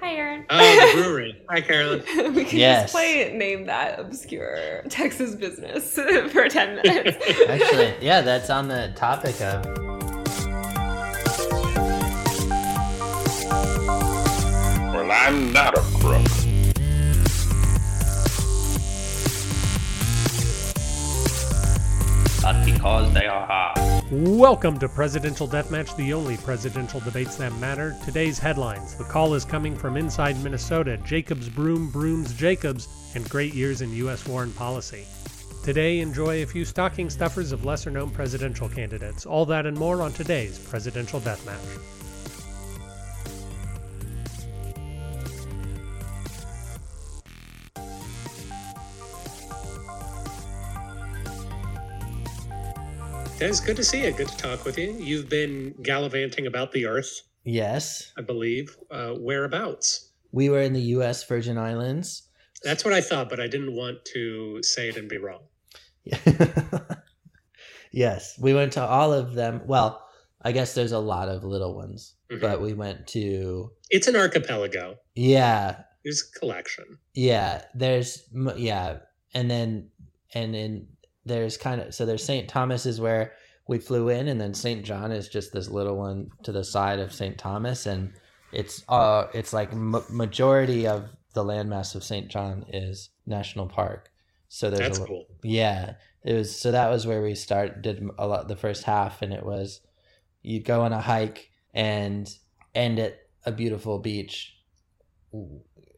Hi, Aaron. Oh, the brewery. Hi, Carolyn. we can Yes. just play name that obscure Texas business for 10 minutes. Actually, yeah, that's on the topic of. Well, I'm not a crook. But because they are hard. Welcome to Presidential Deathmatch, the only presidential debates that matter. Today's headlines. The call is coming from inside Minnesota Jacobs Broom Brooms Jacobs, and great years in U.S. foreign policy. Today, enjoy a few stocking stuffers of lesser known presidential candidates. All that and more on today's Presidential Deathmatch. Guys, good to see you. Good to talk with you. You've been gallivanting about the earth, Yes, I believe. Uh, whereabouts? we were in the U.S. Virgin Islands. That's what I thought, but I didn't want to say it and be wrong. yes, we went to all of them. Well, I guess there's a lot of little ones, Mhm. but we went to. It's an archipelago. Yeah, There's a collection. yeah. There's yeah, and then and then there's kind of so there's St. Thomas is where we flew in, and then St. John is just this little one to the side of St. Thomas, and it's uh it's like m- majority of the landmass of St. John is national park. So there's That's a, cool. Yeah, it was so that was where we start did a lot the first half, and it was you'd go on a hike and end at a beautiful beach.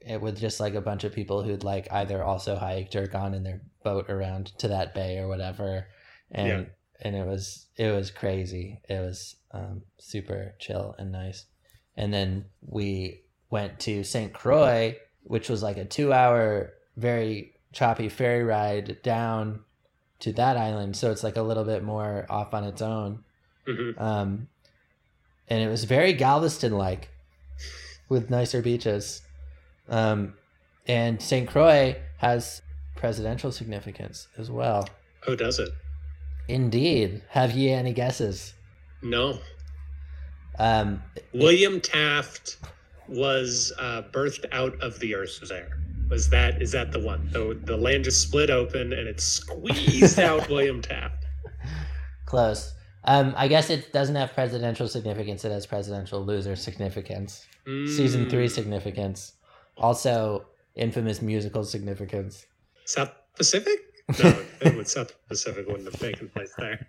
It with just like a bunch of people who'd like either also hiked or gone in their boat around to that bay or whatever, and Yeah. and it was it was crazy. It was um, super chill and nice, and then we went to St. Croix, which was like a two hour very choppy ferry ride down to that island. So it's like a little bit more off on its own. hmm Um, and it was very Galveston like with nicer beaches. Um, and St. Croix has presidential significance as well. Oh, does it? Indeed. Have ye any guesses? No. Um, William Taft was uh, birthed out of the earth there. Was that is that the one? The, the land just split open and it squeezed out William Taft. close. Um, I guess it doesn't have presidential significance. It has presidential loser significance. Season three Mm. significance. Also, infamous musical significance. South Pacific? No, it would South Pacific wouldn't have taken place there.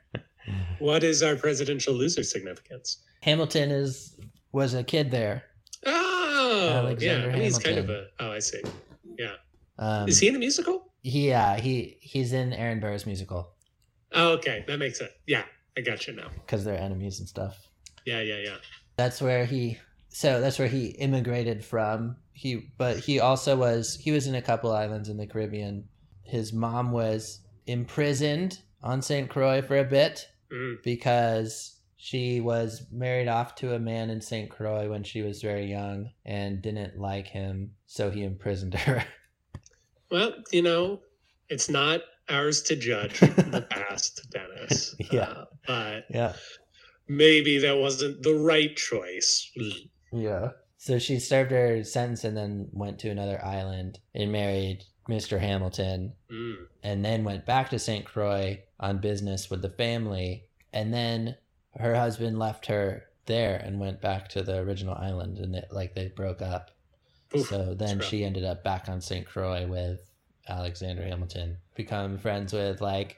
What is our presidential loser significance? Hamilton is was a kid there. Oh, Alexander yeah. I mean, he's kind of a. Oh, I see. Yeah. Um, Is he in the musical? Yeah, he he's in Aaron Burr's musical Oh, okay. That makes sense. Yeah, I got you now. because they're enemies and stuff. Yeah, yeah, yeah. That's where he. So that's where he immigrated from. He, but he also was. He was in a couple islands in the Caribbean. His mom was imprisoned on St. Croix for a bit Mm. because she was married off to a man in St. Croix when she was very young and didn't like him, so he imprisoned her. Well, you know, it's not ours to judge the past, Dennis. Yeah. Uh, but yeah. maybe that wasn't the right choice. Yeah. So she served her sentence and then went to another island and married Mr. Hamilton Mm. and then went back to St. Croix on business with the family. And then her husband left her there and went back to the original island and it, like they broke up. Oof, so then she ended up back on St. Croix with Alexander Hamilton, become friends with like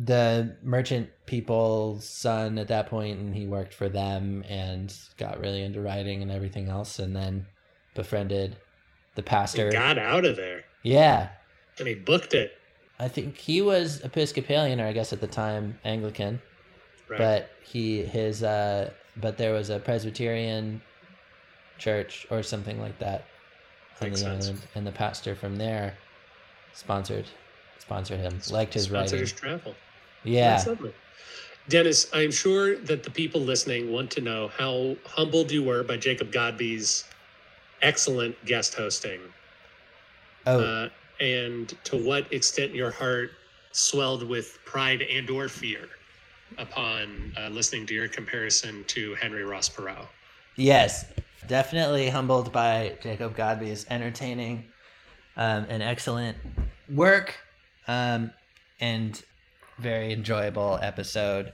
the merchant people's son at that point and he worked for them and got really into writing and everything else and then befriended the He pastor. got out of there Yeah. and he booked it. I think he was Episcopalian or I guess at the time Anglican, Right. but he his uh but there was a Presbyterian church or something like that on Makes the sense. island and the pastor from there sponsored sponsored him liked his Sponsored writing his travel. yeah Dennis, I'm sure that the people listening want to know how humbled you were by Jacob Godby's excellent guest hosting, oh uh, and to what extent your heart swelled with pride and/or fear upon uh, listening to your comparison to Henry Ross Perot. Yes, definitely humbled by Jacob Godby's entertaining um, and excellent work, um, and very enjoyable episode.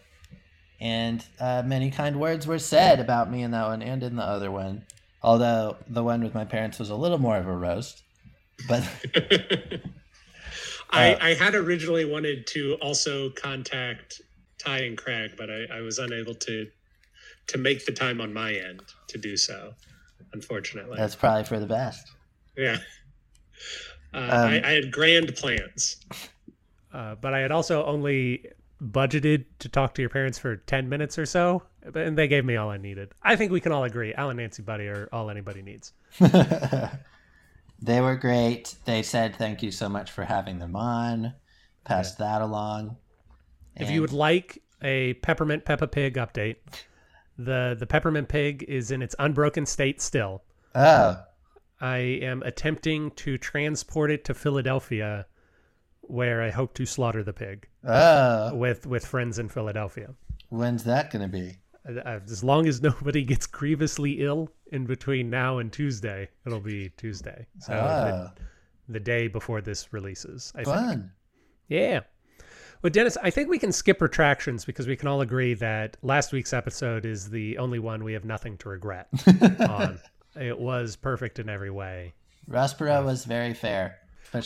And uh, many kind words were said about me in that one and in the other one. Although the one with my parents was a little more of a roast, but I, Uh, I had originally wanted to also contact Ty and Craig, but I, I was unable to to make the time on my end to do so. Unfortunately, that's probably for the best. yeah. Uh, Um, I, I had grand plans. Uh, but I had also only budgeted to talk to your parents for 10 minutes or so, and they gave me all I needed. I think we can all agree Alan Nancy Buddy are all anybody needs. they were great. They said thank you so much for having them on. Passed that along. If you would like a Peppermint Peppa Pig update, the, the Peppermint Pig is in its unbroken state still. oh, uh, I am attempting to transport it to Philadelphia, where I hope to slaughter the pig oh, with, with friends in Philadelphia. when's that gonna be? As long as nobody gets grievously ill in between now and Tuesday, it'll be Tuesday. So oh, the, ah. the day before this releases, I think. fun. Yeah. Well, Dennis, I think we can skip retractions because we can all agree that last week's episode is the only one we have nothing to regret on. It was perfect in every way. Ross Perot was very fair.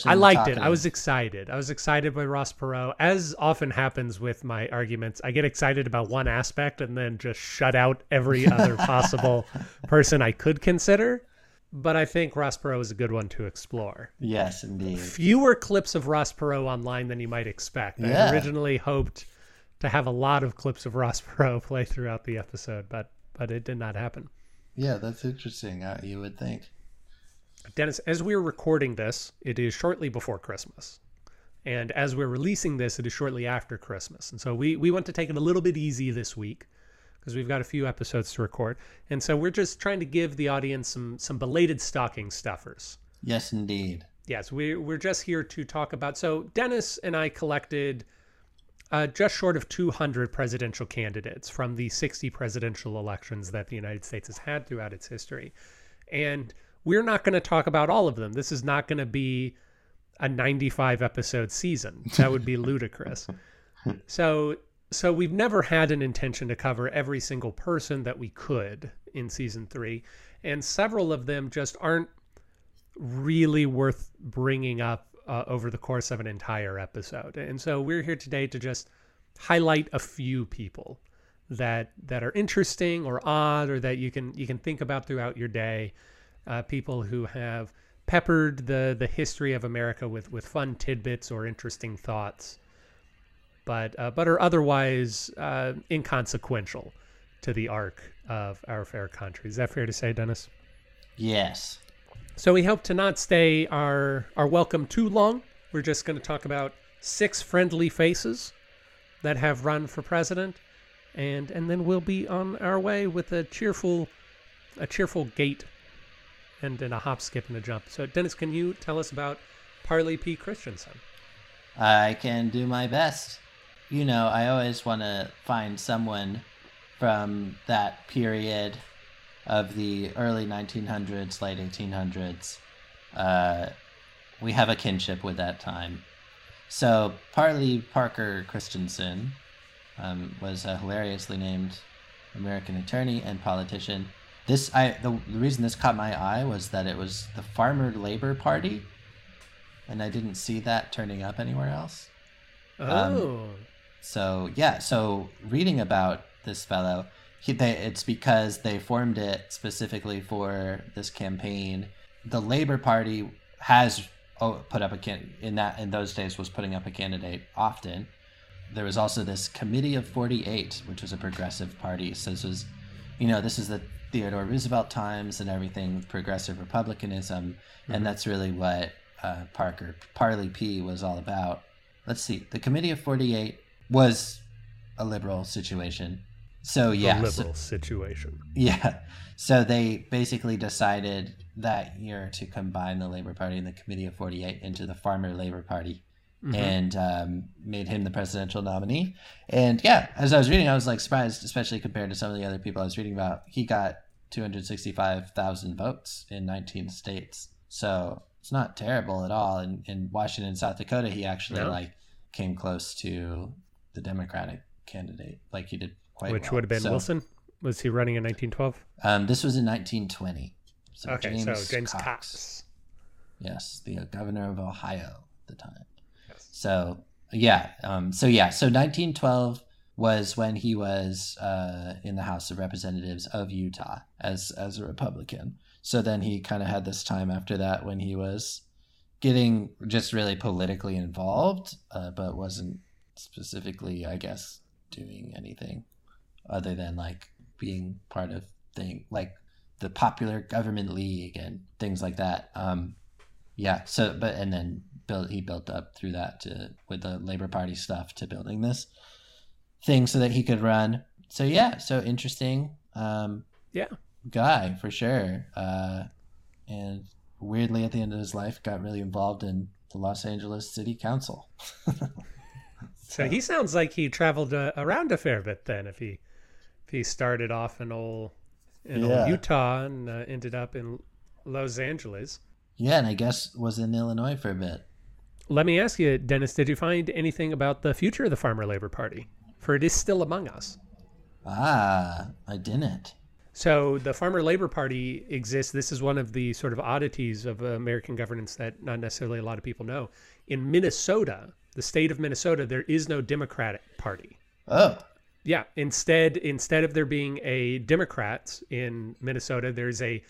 I liked it. I was excited. I was excited by Ross Perot. As often happens with my arguments, I get excited about one aspect and then just shut out every other possible person I could consider. But I think Ross Perot is a good one to explore. Yes, indeed. Fewer clips of Ross Perot online than you might expect. Yeah. I originally hoped to have a lot of clips of Ross Perot play throughout the episode, but but it did not happen. Yeah, that's interesting. Uh, you would think. Dennis, as we're recording this, it is shortly before Christmas. And as we're releasing this, it is shortly after Christmas. And so we, we want to take it a little bit easy this week because we've got a few episodes to record. And so we're just trying to give the audience some some belated stocking stuffers. Yes, indeed. Yes, we, we're just here to talk about. So Dennis and I collected uh, just short of 200 presidential candidates from the 60 presidential elections that the United States has had throughout its history. And we're not going to talk about all of them. This is not going to be a 95 episode season. That would be ludicrous. So so we've never had an intention to cover every single person that we could in season 3 and several of them just aren't really worth bringing up uh, over the course of an entire episode. And so we're here today to just highlight a few people that that are interesting or odd or that you can you can think about throughout your day. Uh, people who have peppered the the history of America with with fun tidbits or interesting thoughts, but uh, but are otherwise uh, inconsequential to the arc of our fair country. Is that fair to say, Dennis? Yes. So we hope to not stay our our welcome too long. We're just going to talk about six friendly faces that have run for president, and and then we'll be on our way with a cheerful a cheerful gait and, and a hop, skip, and a jump. So Dennis, can you tell us about Parley P. Christensen? I can do my best. You know, I always want to find someone from that period of the early 1900s, late 1800s. Uh, we have a kinship with that time. So, Parley Parker Christensen um, was a hilariously named American attorney and politician. This, I the, the reason this caught my eye was that it was the Farmer Labor Party, and I didn't see that turning up anywhere else. Um, Oh, So yeah, so reading about this fellow, he, they, it's because they formed it specifically for this campaign. The Labor Party has oh, put up a can in that in those days was putting up a candidate often. There was also this Committee of Forty Eight, which was a progressive party. So this was, you know, this is the Theodore Roosevelt times and everything, with progressive republicanism, and that's really what uh, Parker Parley P was all about. Let's see the committee of 48 was a liberal situation. So yeah so- liberal situation. yeah so they basically decided that year to combine the labor party and the committee of 48 into the farmer labor party and um, made him the presidential nominee. And yeah as i was reading i was like surprised especially compared to some of the other people i was reading about. He got 265,000 votes in 19 states. So it's not terrible at all. In, in Washington, South Dakota, he actually No. like came close to the Democratic candidate. Like he did quite Which well. would have been So, Wilson. Was he running in 1912? Um, this was in 1920. So okay, James so James Cox. Cox. Yes, the governor of Ohio at the time. Yes. So yeah, um, so yeah, so 1912 was when he was uh, in the House of Representatives of Utah as as a Republican. So then he kind of had this time after that when he was getting just really politically involved, uh, but wasn't specifically, I guess, doing anything other than like being part of thing like the Popular Government League and things like that. Um, yeah. So, but and then built he built up through that to with the Labor Party stuff to building this thing so that he could run. So yeah. So interesting. Um, Yeah. guy for sure. Uh, and weirdly, at the end of his life, got really involved in the Los Angeles City Council. So he sounds like he traveled uh, around a fair bit then. If he if he started off in old in Yeah. old Utah and uh, ended up in Los Angeles. Yeah, and I guess was in Illinois for a bit. Let me ask you, Dennis, did you find anything about the future of the Farmer Labor Party? For it is still among us. Ah, I didn't. So the Farmer Labor Party exists. This is one of the sort of oddities of American governance that not necessarily a lot of people know. In Minnesota, the state of Minnesota, there is no Democratic Party. Oh, Yeah, instead instead of there being a Democrats in Minnesota, there's a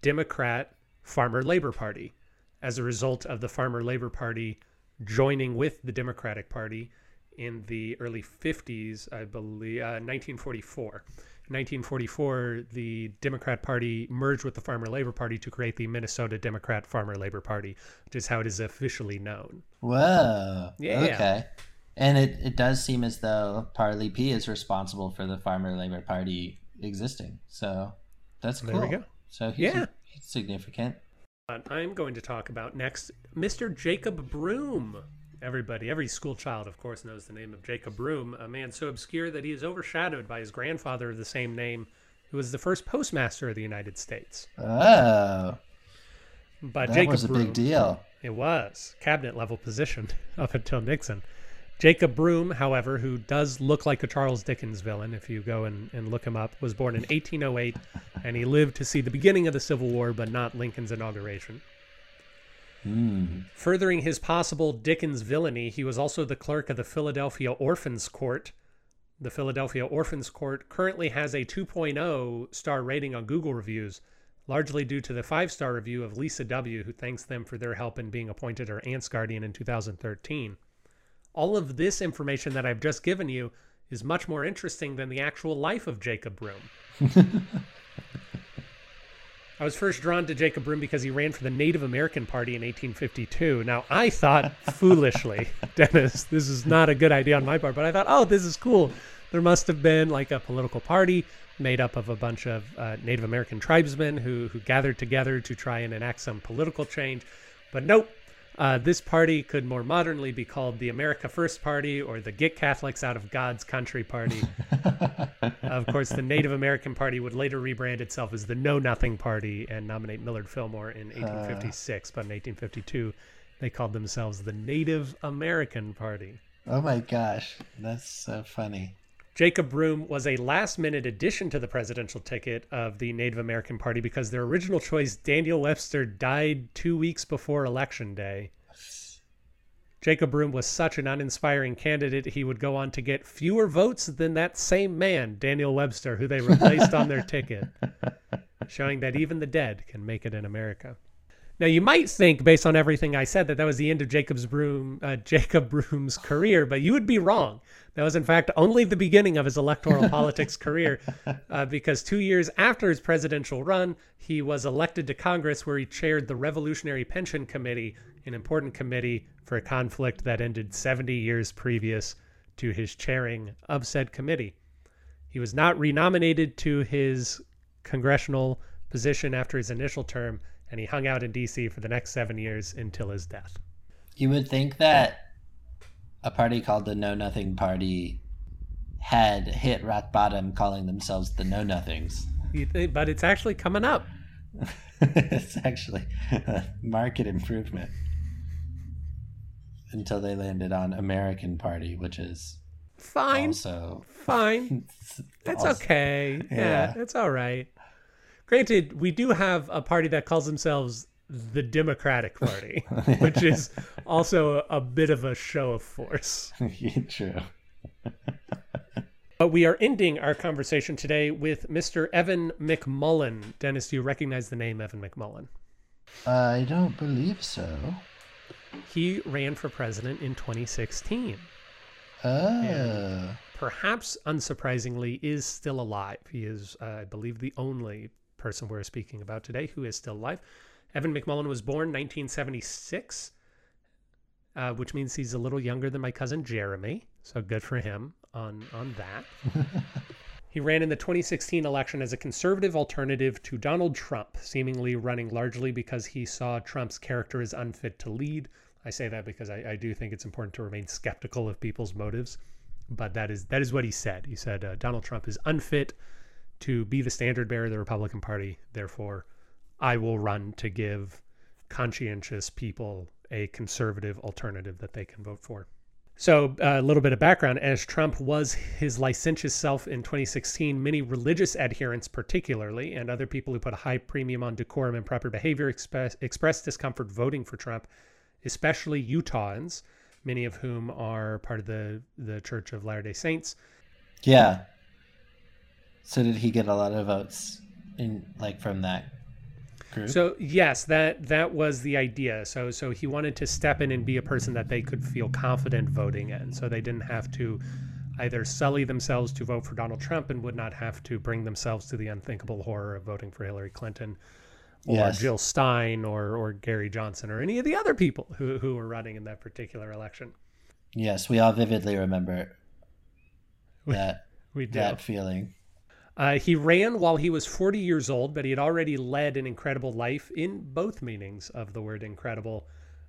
Democrat Farmer Labor Party as a result of the Farmer Labor Party joining with the Democratic Party in the early 50s, I believe, uh, 1944. 1944, the Democrat Party merged with the Farmer Labor Party to create the Minnesota Democrat Farmer Labor Party, which is how it is officially known. whoa. Yeah. Okay. And it, it does seem as though Parley P is responsible for the Farmer Labor Party existing. So that's cool. There we go. So he's, Yeah. he's significant. Uh, I'm going to talk about next Mr. Jacob Broom. Everybody, every school child, of course, knows the name of Jacob Broom, a man so obscure that he is overshadowed by his grandfather of the same name, who was the first postmaster of the United States. Oh, But that Jacob was a Broom, big deal. it was cabinet level position up until Nixon. Jacob Broom, however, who does look like a Charles Dickens villain, if you go and, and look him up, was born in 1808, and he lived to see the beginning of the Civil War, but not Lincoln's inauguration. Hmm. Furthering his possible Dickens villainy, he was also the clerk of the Philadelphia Orphans Court. The Philadelphia Orphans Court currently has a 2.0 star rating on Google reviews, largely due to the five star review of Lisa W., who thanks them for their help in being appointed her aunt's guardian in 2013. All of this information that I've just given you is much more interesting than the actual life of Jacob Broom. I was first drawn to Jacob Broom because he ran for the Native American Party in 1852. Now, I thought foolishly, Dennis, this is not a good idea on my part, but I thought, oh, this is cool. There must have been like a political party made up of a bunch of uh, Native American tribesmen who, who gathered together to try and enact some political change. But nope, uh, this party could more modernly be called the America First Party or the Get Catholics Out of God's Country Party. of course, the Native American Party would later rebrand itself as the Know Nothing Party and nominate Millard Fillmore in 1856. but in 1852, they called themselves the Native American Party. Oh my gosh, that's so funny. Jacob Broom was a last minute addition to the presidential ticket of the Native American Party because their original choice, Daniel Webster, died two weeks before Election Day. Jacob Broom was such an uninspiring candidate, he would go on to get fewer votes than that same man, Daniel Webster, who they replaced on their ticket, showing that even the dead can make it in America. Now, you might think, based on everything I said, that that was the end of Jacob's Broom, uh, Jacob Broom's career, but you would be wrong. That was, in fact, only the beginning of his electoral politics career, uh, because two years after his presidential run, he was elected to Congress, where he chaired the Revolutionary Pension Committee, an important committee for a conflict that ended 70 years previous to his chairing of said committee. He was not renominated to his congressional position after his initial term, and he hung out in D.C. for the next seven years until his death. You would think that a party called the Know Nothing Party had hit rock bottom calling themselves the Know Nothings. You think, but it's actually coming up. it's actually a market improvement until they landed on American Party, which is Fine, also fine. It's also- okay. Yeah, Yeah. it's all right. Granted, we do have a party that calls themselves the Democratic Party, which is also a, a bit of a show of force. True. But we are ending our conversation today with Mr. Evan McMullin. Dennis, do you recognize the name Evan McMullin? I don't believe so. He ran for president in 2016. Oh. Perhaps unsurprisingly, is still alive. He is, uh, I believe, the only person we're speaking about today who is still alive. Evan McMullin was born 1976, uh, which means he's a little younger than my cousin Jeremy. So good for him on on that. He ran in the 2016 election as a conservative alternative to Donald Trump, seemingly running largely because he saw Trump's character as unfit to lead. I say that because I, I do think it's important to remain skeptical of people's motives, but that is that is what he said. He said uh, Donald Trump is unfit to be the standard bearer of the Republican Party. Therefore, I will run to give conscientious people a conservative alternative that they can vote for. So, uh, a little bit of background as Trump was his licentious self in 2016, many religious adherents, particularly, and other people who put a high premium on decorum and proper behavior, express, expressed discomfort voting for Trump, especially Utahns, many of whom are part of the, the Church of Latter day Saints. Yeah. So did he get a lot of votes in like from that group? So yes, that that was the idea. So so he wanted to step in and be a person that they could feel confident voting in. So they didn't have to either sully themselves to vote for Donald Trump and would not have to bring themselves to the unthinkable horror of voting for Hillary Clinton or Yes. Jill Stein or or Gary Johnson or any of the other people who who were running in that particular election. yes, we all vividly remember that We do. that feeling. Uh, he ran while he was 40 years old, but he had already led an incredible life in both meanings of the word incredible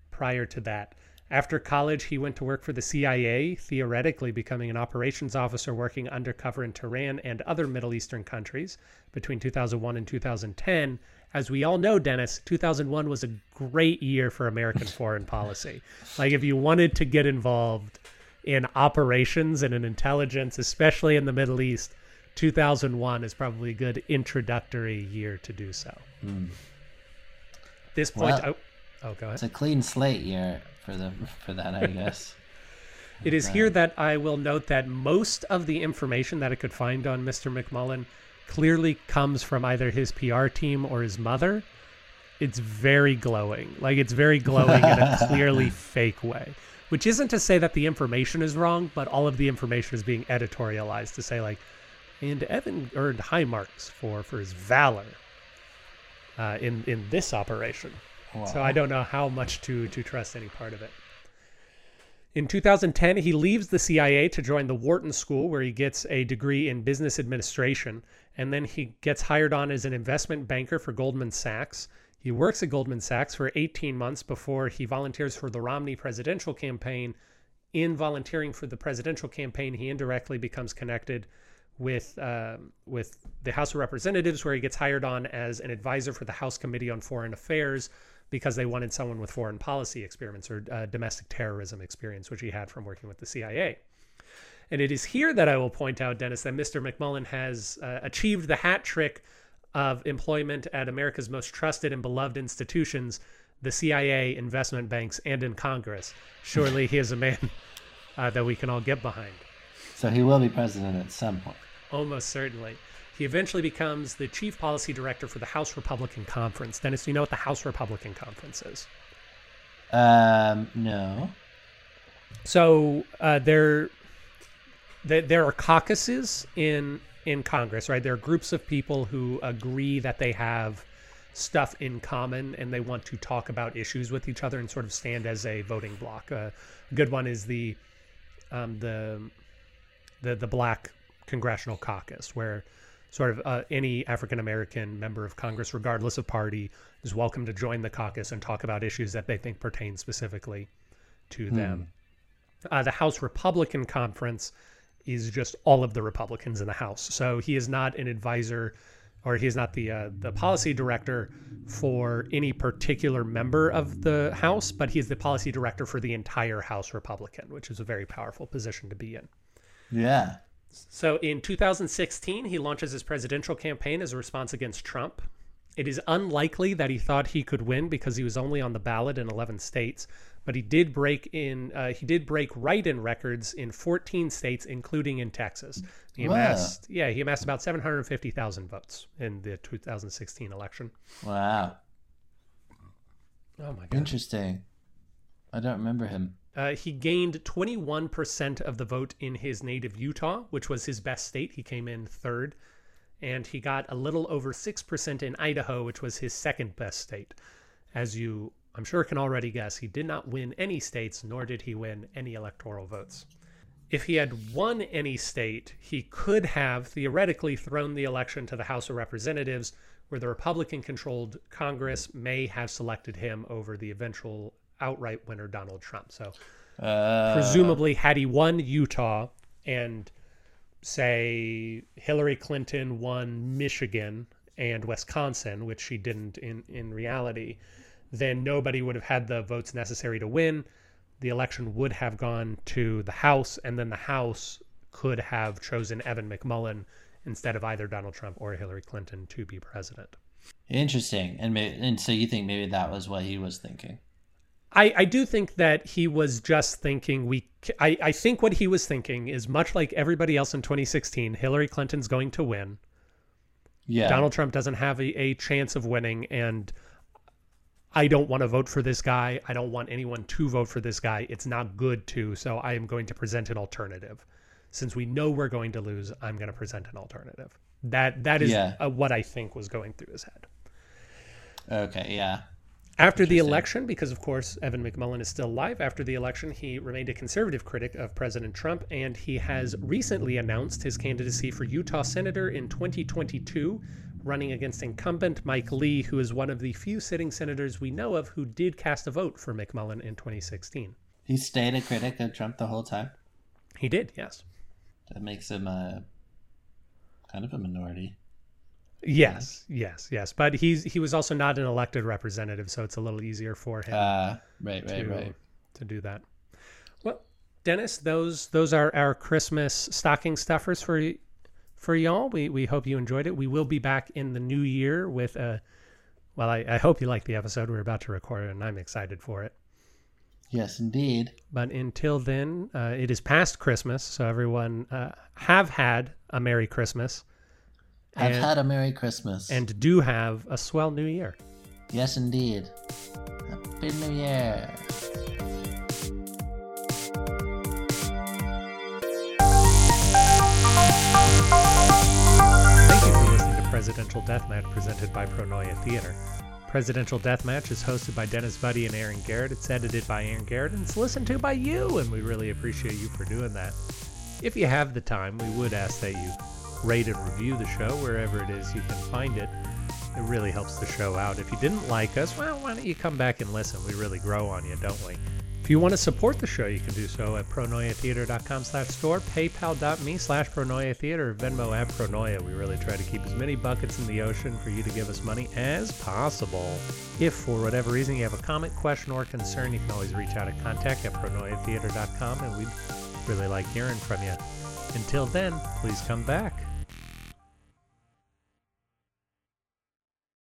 prior to that. After college, he went to work for the CIA, theoretically becoming an operations officer working undercover in Tehran and other Middle Eastern countries between 2001 and 2010. As we all know, Dennis, 2001 was a great year for American foreign policy. Like, if you wanted to get involved in operations and in intelligence, especially in the Middle East, 2001 is probably a good introductory year to do so. Hmm. This point, Well- I, oh, go ahead. It's a clean slate year for the for that, I guess. It is here that I will note that most of the information that I could find on Mr. McMullin clearly comes from either his PR team or his mother. It's very glowing. Like it's very glowing in a clearly fake way. Which isn't to say that the information is wrong, but all of the information is being editorialized to say like, and Evan earned high marks for for his valor uh, in in this operation. So I don't know how much to to trust any part of it. In 2010, he leaves the CIA to join the Wharton School, where he gets a degree in business administration. And then he gets hired on as an investment banker for Goldman Sachs. He works at Goldman Sachs for 18 months before he volunteers for the Romney presidential campaign. In volunteering for the presidential campaign, he indirectly becomes connected with um, with the House of Representatives, where he gets hired on as an advisor for the House Committee on Foreign Affairs because they wanted someone with foreign policy experience or uh, domestic terrorism experience, which he had from working with the CIA. And it is here that I will point out, Dennis, that Mr. McMullin has uh, achieved the hat trick of employment at America's most trusted and beloved institutions, the CIA, investment banks, and in Congress. Surely he is a man uh, that we can all get behind. So he will be president at some point. Almost certainly. He eventually becomes the chief policy director for the House Republican Conference. Dennis, do you know what the House Republican Conference is? Um, no. So uh, there, there, there are caucuses in in Congress, right? There are groups of people who agree that they have stuff in common and they want to talk about issues with each other and sort of stand as a voting bloc. Uh, a good one is the um, the the the Black Congressional Caucus, where sort of uh, any African American member of Congress, regardless of party, is welcome to join the caucus and talk about issues that they think pertain specifically to them. Uh, the House Republican Conference is just all of the Republicans in the House. So he is not an advisor or he's not the uh, the policy director for any particular member of the House, but he's the policy director for the entire House Republican, which is a very powerful position to be in. Yeah. So in 2016, he launches his presidential campaign as a response against Trump. It is unlikely that he thought he could win because he was only on the ballot in 11 states, but he did break in. Uh, he did break write-in records in 14 states, including in Texas. He Wow. amassed, yeah, he amassed about 750,000 votes in the 2016 election. Wow. Oh my god! Interesting. I don't remember him. Uh, he gained 21% of the vote in his native Utah, which was his best state. He came in third. And he got a little over 6% in Idaho, which was his second best state. As you, I'm sure, can already guess, he did not win any states, nor did he win any electoral votes. If he had won any state, he could have theoretically thrown the election to the House of Representatives, where the Republican controlled Congress may have selected him over the eventual outright winner, Donald Trump. So, Uh, presumably, had he won Utah and say Hillary Clinton won Michigan and Wisconsin, which she didn't in, in reality, then nobody would have had the votes necessary to win. The election would have gone to the House, and then the House could have chosen Evan McMullin instead of either Donald Trump or Hillary Clinton to be president. Interesting. And may, and so you think maybe that was what he was thinking. I, I do think that he was just thinking we I, I think what he was thinking is much like everybody else in 2016 hillary clinton's going to win Yeah. donald trump doesn't have a, a chance of winning and i don't want to vote for this guy i don't want anyone to vote for this guy it's not good to so i am going to present an alternative since we know we're going to lose i'm going to present an alternative that that is Yeah. what i think was going through his head Okay. Yeah. After the election, because of course Evan McMullin is still alive, after the election, he remained a conservative critic of President Trump, and he has recently announced his candidacy for Utah Senator in 2022, running against incumbent Mike Lee, who is one of the few sitting senators we know of who did cast a vote for McMullin in 2016. He stayed a critic of Trump the whole time. He did, yes. That makes him a kind of a minority. Yes, yes, yes. But he's he was also not an elected representative, so it's a little easier for him. Uh, right, right, to, right. to do that. Well, Dennis, those those are our Christmas stocking stuffers for for y'all. We we hope you enjoyed it. We will be back in the new year with a. Well, I, I hope you like the episode we're about to record, and I'm excited for it. Yes, indeed. But until then, uh, it is past Christmas, so everyone uh, have had a Merry Christmas I've And- had a Merry Christmas. and do have a swell New Year. yes, indeed. Happy New Year. Thank you for listening to Presidential Deathmatch presented by Pronoia Theater. Presidential Deathmatch is hosted by Dennis Buddy and Aaron Garrett. It's edited by Aaron Garrett and it's listened to by you, and we really appreciate you for doing that. If you have the time, we would ask that you rate and review the show wherever it is you can find it. It really helps the show out. If you didn't like us, well, why don't you come back and listen? We really grow on you, don't we? If you want to support the show, you can do so at pronoiatheater.com slash store, paypal.me slash pronoiatheater, or Venmo at pronoia. We really try to keep as many buckets in the ocean for you to give us money as possible. If for whatever reason you have a comment, question, or concern, you can always reach out at contact at pronoiatheater.com, and we'd really like hearing from you. Until then, please come back.